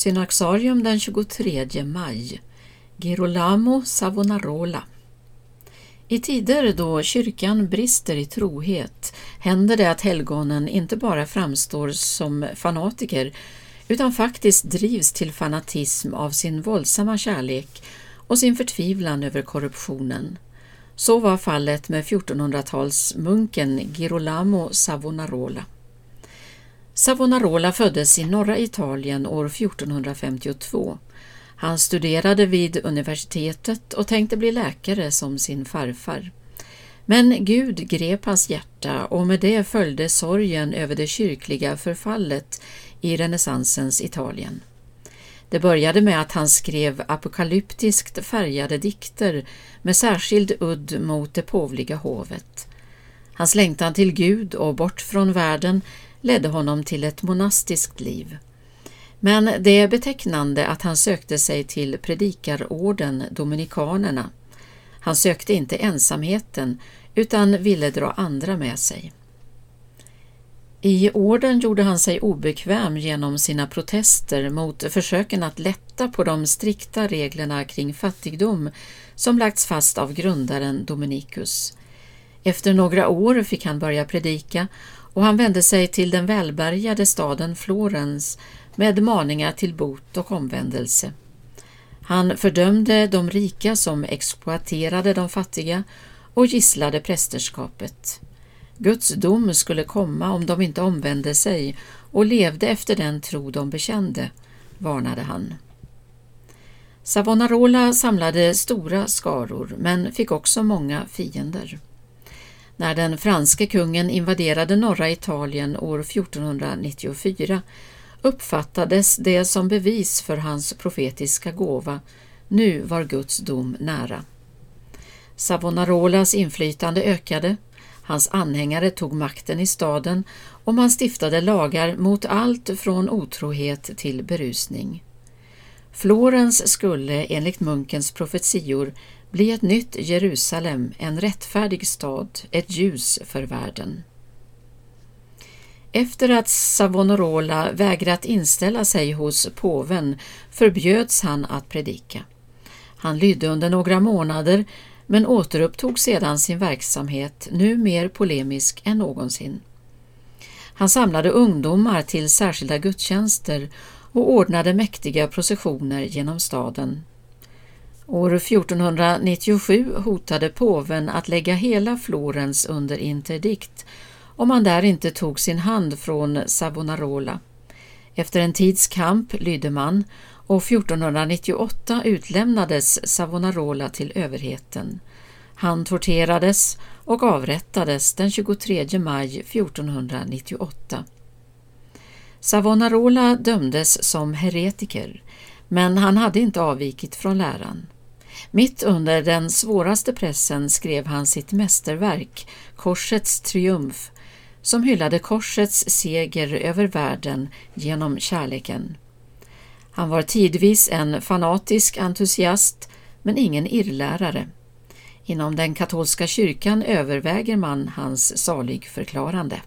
Synaxarium den 23 maj Girolamo Savonarola I tider då kyrkan brister i trohet händer det att helgonen inte bara framstår som fanatiker utan faktiskt drivs till fanatism av sin våldsamma kärlek och sin förtvivlan över korruptionen. Så var fallet med 1400-talsmunken Girolamo Savonarola. Savonarola föddes i norra Italien år 1452. Han studerade vid universitetet och tänkte bli läkare som sin farfar. Men Gud grep hans hjärta och med det följde sorgen över det kyrkliga förfallet i renässansens Italien. Det började med att han skrev apokalyptiskt färgade dikter med särskild udd mot det påvliga hovet. Hans längtan till Gud och bort från världen ledde honom till ett monastiskt liv. Men det är betecknande att han sökte sig till predikarorden Dominikanerna. Han sökte inte ensamheten utan ville dra andra med sig. I orden gjorde han sig obekväm genom sina protester mot försöken att lätta på de strikta reglerna kring fattigdom som lagts fast av grundaren Dominikus. Efter några år fick han börja predika och han vände sig till den välbärgade staden Florens med maningar till bot och omvändelse. Han fördömde de rika som exploaterade de fattiga och gisslade prästerskapet. Guds dom skulle komma om de inte omvände sig och levde efter den tro de bekände, varnade han. Savonarola samlade stora skaror men fick också många fiender. När den franske kungen invaderade norra Italien år 1494 uppfattades det som bevis för hans profetiska gåva. Nu var Guds dom nära. Savonarolas inflytande ökade, hans anhängare tog makten i staden och man stiftade lagar mot allt från otrohet till berusning. Florens skulle enligt munkens profetior bli ett nytt Jerusalem, en rättfärdig stad, ett ljus för världen. Efter att Savonarola vägrat inställa sig hos påven förbjöds han att predika. Han lydde under några månader men återupptog sedan sin verksamhet, nu mer polemisk än någonsin. Han samlade ungdomar till särskilda gudstjänster och ordnade mäktiga processioner genom staden. År 1497 hotade påven att lägga hela Florens under interdikt om han där inte tog sin hand från Savonarola. Efter en tids kamp lydde man och 1498 utlämnades Savonarola till överheten. Han torterades och avrättades den 23 maj 1498. Savonarola dömdes som heretiker, men han hade inte avvikit från läran. Mitt under den svåraste pressen skrev han sitt mästerverk, Korsets triumf, som hyllade korsets seger över världen genom kärleken. Han var tidvis en fanatisk entusiast, men ingen irrlärare. Inom den katolska kyrkan överväger man hans saligförklarande.